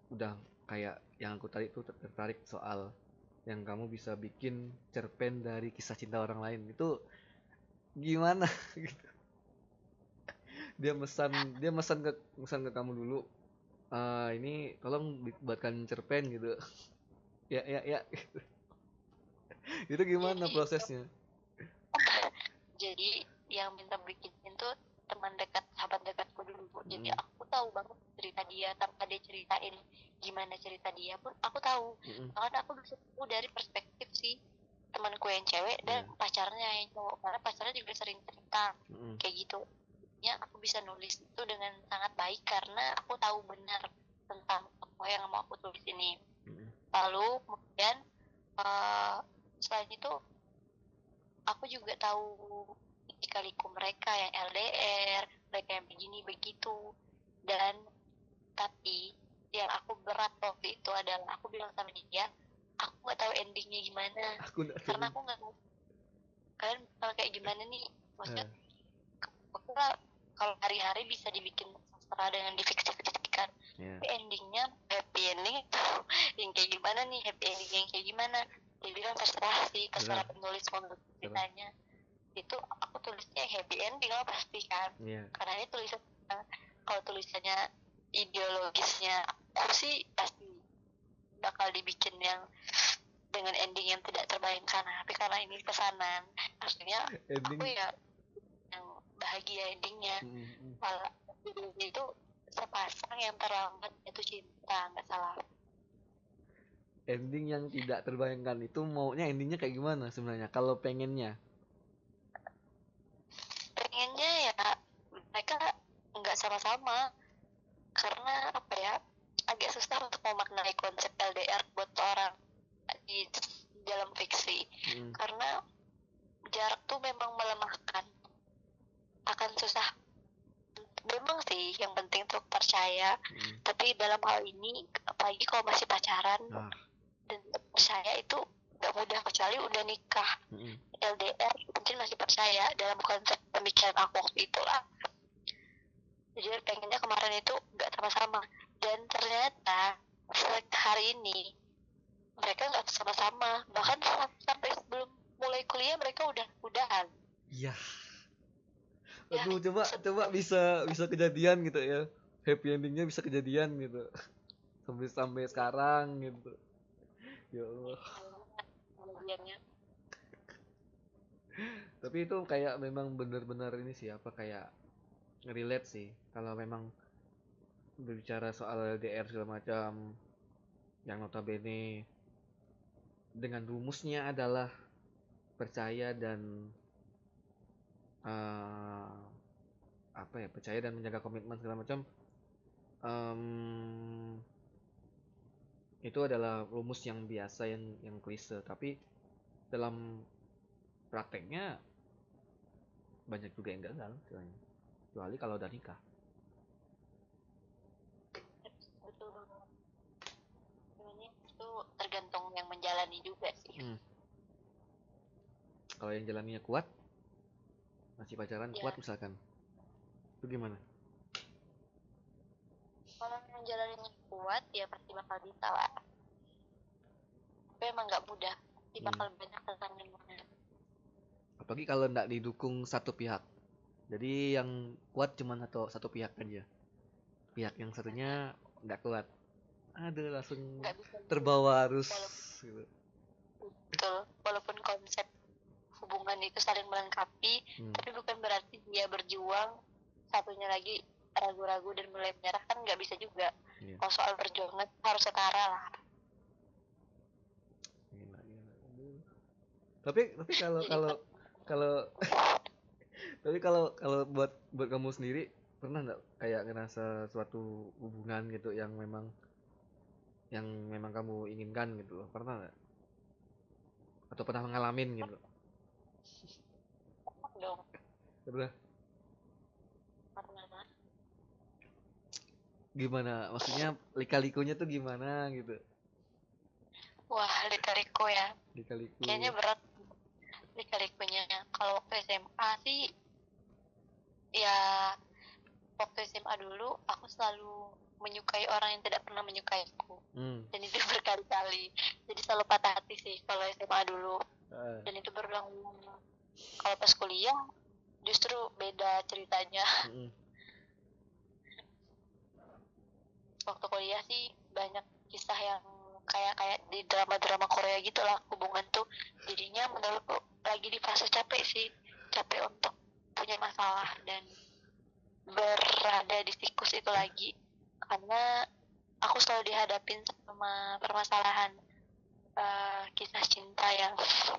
udah kayak yang aku tadi tuh tertarik soal yang kamu bisa bikin cerpen dari kisah cinta orang lain. Itu gimana? Gitu dia mesan dia mesan ke mesan ke kamu dulu uh, ini tolong buatkan cerpen gitu ya ya ya itu gimana prosesnya jadi yang minta bikinin tuh teman dekat sahabat dekatku dulu jadi hmm. aku tahu banget cerita dia tanpa dia ceritain gimana cerita dia pun aku tahu hmm. karena aku bisa tahu dari perspektif si temanku yang cewek dan hmm. pacarnya yang cowok karena pacarnya juga sering cerita hmm. kayak gitu ya aku bisa nulis itu dengan sangat baik karena aku tahu benar tentang apa yang mau aku tulis ini. Lalu kemudian uh, selain itu aku juga tahu lika-liku mereka yang LDR mereka yang begini begitu. Dan tapi yang aku berat waktu itu adalah aku bilang sama dia aku nggak tahu endingnya gimana. Aku karena aku nggak tahu kalian kalau kayak gimana nih maksudnya uh. aku kalau hari-hari bisa dibikin sastra dengan difiksi-fiksikan. Yeah. tapi endingnya happy ending itu yang kayak gimana nih? Happy ending yang kayak gimana? Dia bilang terserah sih terserah penulis mau ceritanya. Itu aku tulisnya happy ending lah pasti kan. Yeah. karena ini tulisan kalau tulisannya ideologisnya aku sih pasti bakal dibikin yang dengan ending yang tidak terbayangkan. Tapi karena ini pesanan ending. aku ya bahagia endingnya. Mm-hmm. malah itu sepasang yang terlambat itu cinta nggak salah. Ending yang tidak terbayangkan itu maunya endingnya kayak gimana sebenarnya? Kalau pengennya? Pengennya ya mereka nggak sama-sama. Karena apa ya agak susah untuk memaknai konsep LDR buat orang di dalam fiksi. Hmm. karena jarak tuh memang melemahkan akan susah. Memang sih yang penting tuh percaya. Hmm. tapi dalam hal ini apalagi kalau masih pacaran nah. dan percaya itu gak mudah kecuali udah nikah. Mm-hmm. LDR mungkin masih percaya dalam konsep pemikiran aku waktu itulah jadi pengennya kemarin itu gak sama-sama. Dan ternyata hari ini mereka nggak sama-sama. Bahkan sampai sebelum mulai kuliah mereka udah udahan. Iya. ya, aduh coba coba bisa bisa kejadian gitu ya. Happy endingnya bisa kejadian gitu. Sampai sampai sekarang gitu. Ya Allah. Bagiannya tapi itu kayak memang benar-benar ini sih apa kayak relate sih. Kalau memang berbicara soal LDR segala macam yang notabene dengan rumusnya adalah percaya dan uh, apa ya percaya dan menjaga komitmen segala macam. Um, itu adalah rumus yang biasa yang yang klise. Tapi dalam prakteknya banyak juga yang gagal kecuali kalau udah nikah. Itu tergantung yang menjalani juga sih. Hmm. kalau yang jalannya kuat masih pacaran ya. kuat misalkan. Itu gimana? Kalau menjalaninya kuat ya pasti bakal bisa lah. Tapi emang nggak mudah. Pasti bakal hmm. banyak tantangan apalagi kalau nggak didukung satu pihak. Jadi yang kuat cuma satu satu pihak aja. Pihak yang satunya nggak kuat. Ada langsung terbawa arus gitu. betul walaupun konsep hubungan itu saling melengkapi hmm. tapi bukan berarti dia berjuang satunya lagi ragu-ragu dan mulai menyerah kan nggak bisa juga. Yeah. kalau soal perjuangan harus setara lah. Tapi tapi kalau kalau kalau tapi kalau kalau buat buat kamu sendiri pernah nggak kayak ngerasa suatu hubungan gitu yang memang yang memang kamu inginkan gitu loh? Pernah nggak? Atau pernah ngalamin gitu dong? Pernah gimana? Maksudnya lika-likunya tuh gimana gitu? Wah lika-liku ya. Lika-liku. Kayaknya berat. Lika-likunya. Kalau waktu SMA sih ya waktu SMA dulu aku selalu menyukai orang yang tidak pernah menyukaiku. Hmm. dan itu berkali-kali. Jadi selalu patah hati sih kalau SMA dulu. Uh. dan itu berulang kalau pas kuliah justru beda ceritanya. Hmm waktu kuliah sih banyak kisah yang kayak kayak di drama-drama Korea gitu lah hubungan tuh jadinya menurutku lagi di fase capek sih. Capek untuk punya masalah dan berada di siklus itu lagi. Karena aku selalu dihadapin sama permasalahan uh, kisah cinta yang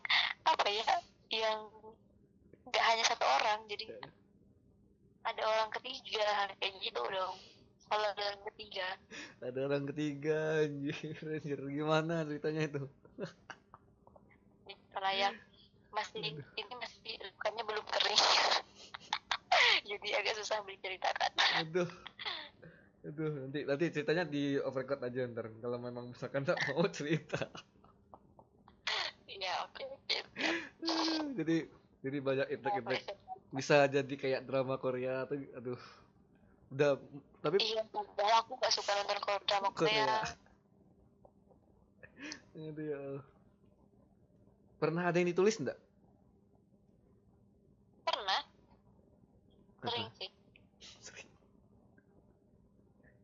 apa ya yang nggak hanya satu orang jadi ada orang ketiga kayak gitu dong. Kalau ada orang ketiga. Ada orang ketiga anjir. Anjir gimana ceritanya itu? Kalau yang masih Aduh. ini masih lukanya belum kering. Jadi agak susah diceritakan aduh. Aduh nanti nanti ceritanya di overcut aja ntar kalau memang misalkan tak mau cerita. Iya oke okay, jadi jadi banyak efek-efek bisa jadi kayak drama Korea tuh aduh. Udah tapi iya padahal aku gak suka nonton drama Korea. Itu ya pernah ada yang ditulis enggak pernah. Sering sih.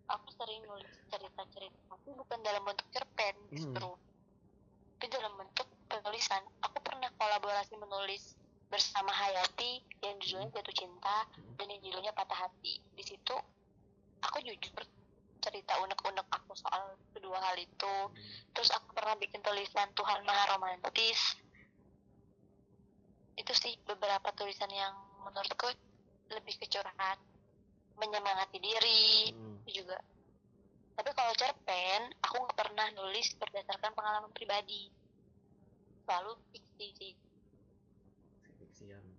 Aku sering nulis cerita-cerita tapi bukan dalam bentuk cerpen hmm. justru. Tapi dalam bentuk penulisan aku pernah kolaborasi menulis bersama Hayati yang judulnya hmm. Jatuh Cinta dan yang judulnya Patah Hati. Di situ aku jujur cerita unek-unek aku soal kedua hal itu. Hmm. Terus aku pernah bikin tulisan Tuhan Maha Romantis. Itu sih beberapa tulisan yang menurutku lebih kecurahan, menyemangati diri hmm. juga. Tapi kalau cerpen, aku nggak pernah nulis berdasarkan pengalaman pribadi. Selalu fiksi sih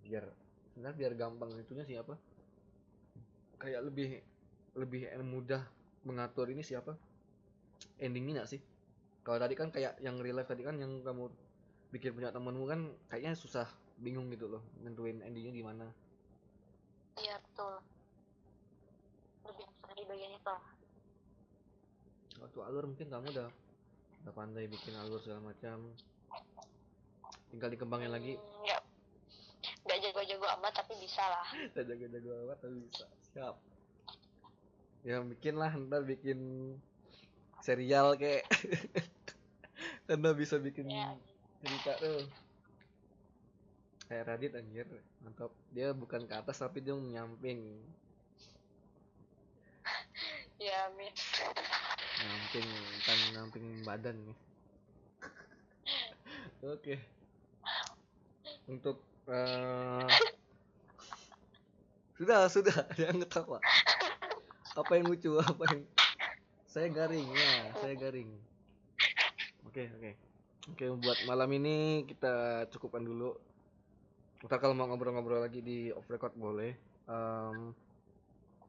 biar sebenarnya biar gampang itunya siapa kayak lebih lebih mudah mengatur ini siapa endingnya gak sih? Kalau tadi kan kayak yang real life tadi kan yang kamu bikin punya temenmu kan kayaknya susah bingung gitu loh nentuin endingnya gimana. Iya betul. Lebih susah di bagian itu. Waktu alur mungkin kamu udah udah pandai bikin alur segala macam. Tinggal dikembangin hmm, lagi ya nggak jago-jago amat tapi bisa lah. Nggak jago-jago amat tapi bisa. Siap. Ya bikin lah ntar bikin serial kayak ntar bisa bikin ya. cerita tuh. Kayak Radit anjir. Mantap. Dia bukan ke atas tapi dia nyamping. Ya amin. Namping kan namping badan nih. Oke. Untuk uh, sudah sudah. Jangan ketawa. Apa yang lucu apa yang saya garing ya saya garing. Oke oke. Oke buat malam ini kita cukupkan dulu. Ntar kalau mau ngobrol-ngobrol lagi di off record boleh. Um,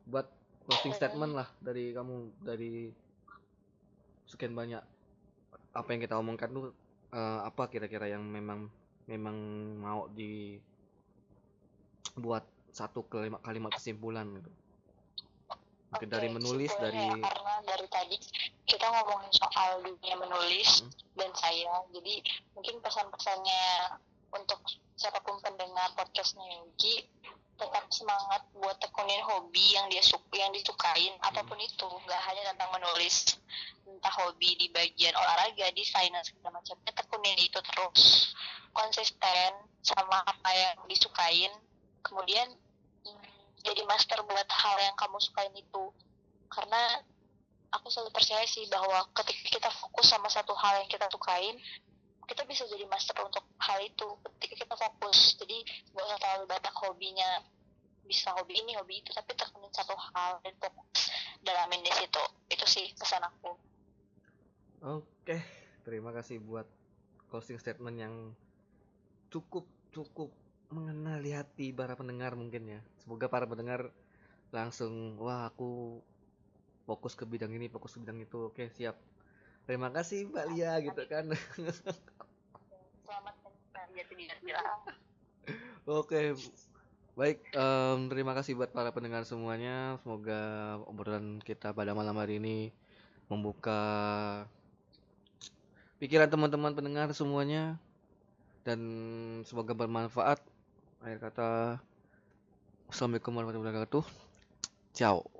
buat closing statement lah dari kamu dari sekian banyak apa yang kita omongkan tuh uh, apa kira-kira yang memang memang mau di buat satu kalimat kalimat kesimpulan gitu okay, dari menulis dari ya, karena dari tadi kita ngomongin soal dunia menulis hmm. dan saya jadi mungkin pesan-pesannya untuk siapa pun pendengar podcastnya Yuki tetap semangat buat tekunin hobi yang dia suka yang disukain hmm. apa pun itu nggak hanya tentang menulis entah hobi di bagian olahraga desain dan segala macamnya tekunin itu terus konsisten sama apa yang disukain kemudian jadi master buat hal yang kamu sukain itu. Karena aku selalu percaya sih bahwa ketika kita fokus sama satu hal yang kita sukain kita bisa jadi master untuk hal itu ketika kita fokus. Jadi gak usah terlalu banyak hobinya. Bisa hobi ini hobi itu tapi tekunin satu hal dan fokus dalamin di situ. Itu sih pesan aku. Oke terima kasih buat closing statement yang cukup cukup mengenali hati para pendengar mungkin ya. Semoga para pendengar langsung wah aku fokus ke bidang ini fokus ke bidang itu. Oke siap. Terima kasih Mbak Lia gitu kan. Selamat oke baik um, terima kasih buat para pendengar semuanya. Semoga obrolan kita pada malam hari ini membuka pikiran teman-teman pendengar semuanya dan semoga bermanfaat. Akhir kata Assalamualaikum warahmatullahi wabarakatuh. Ciao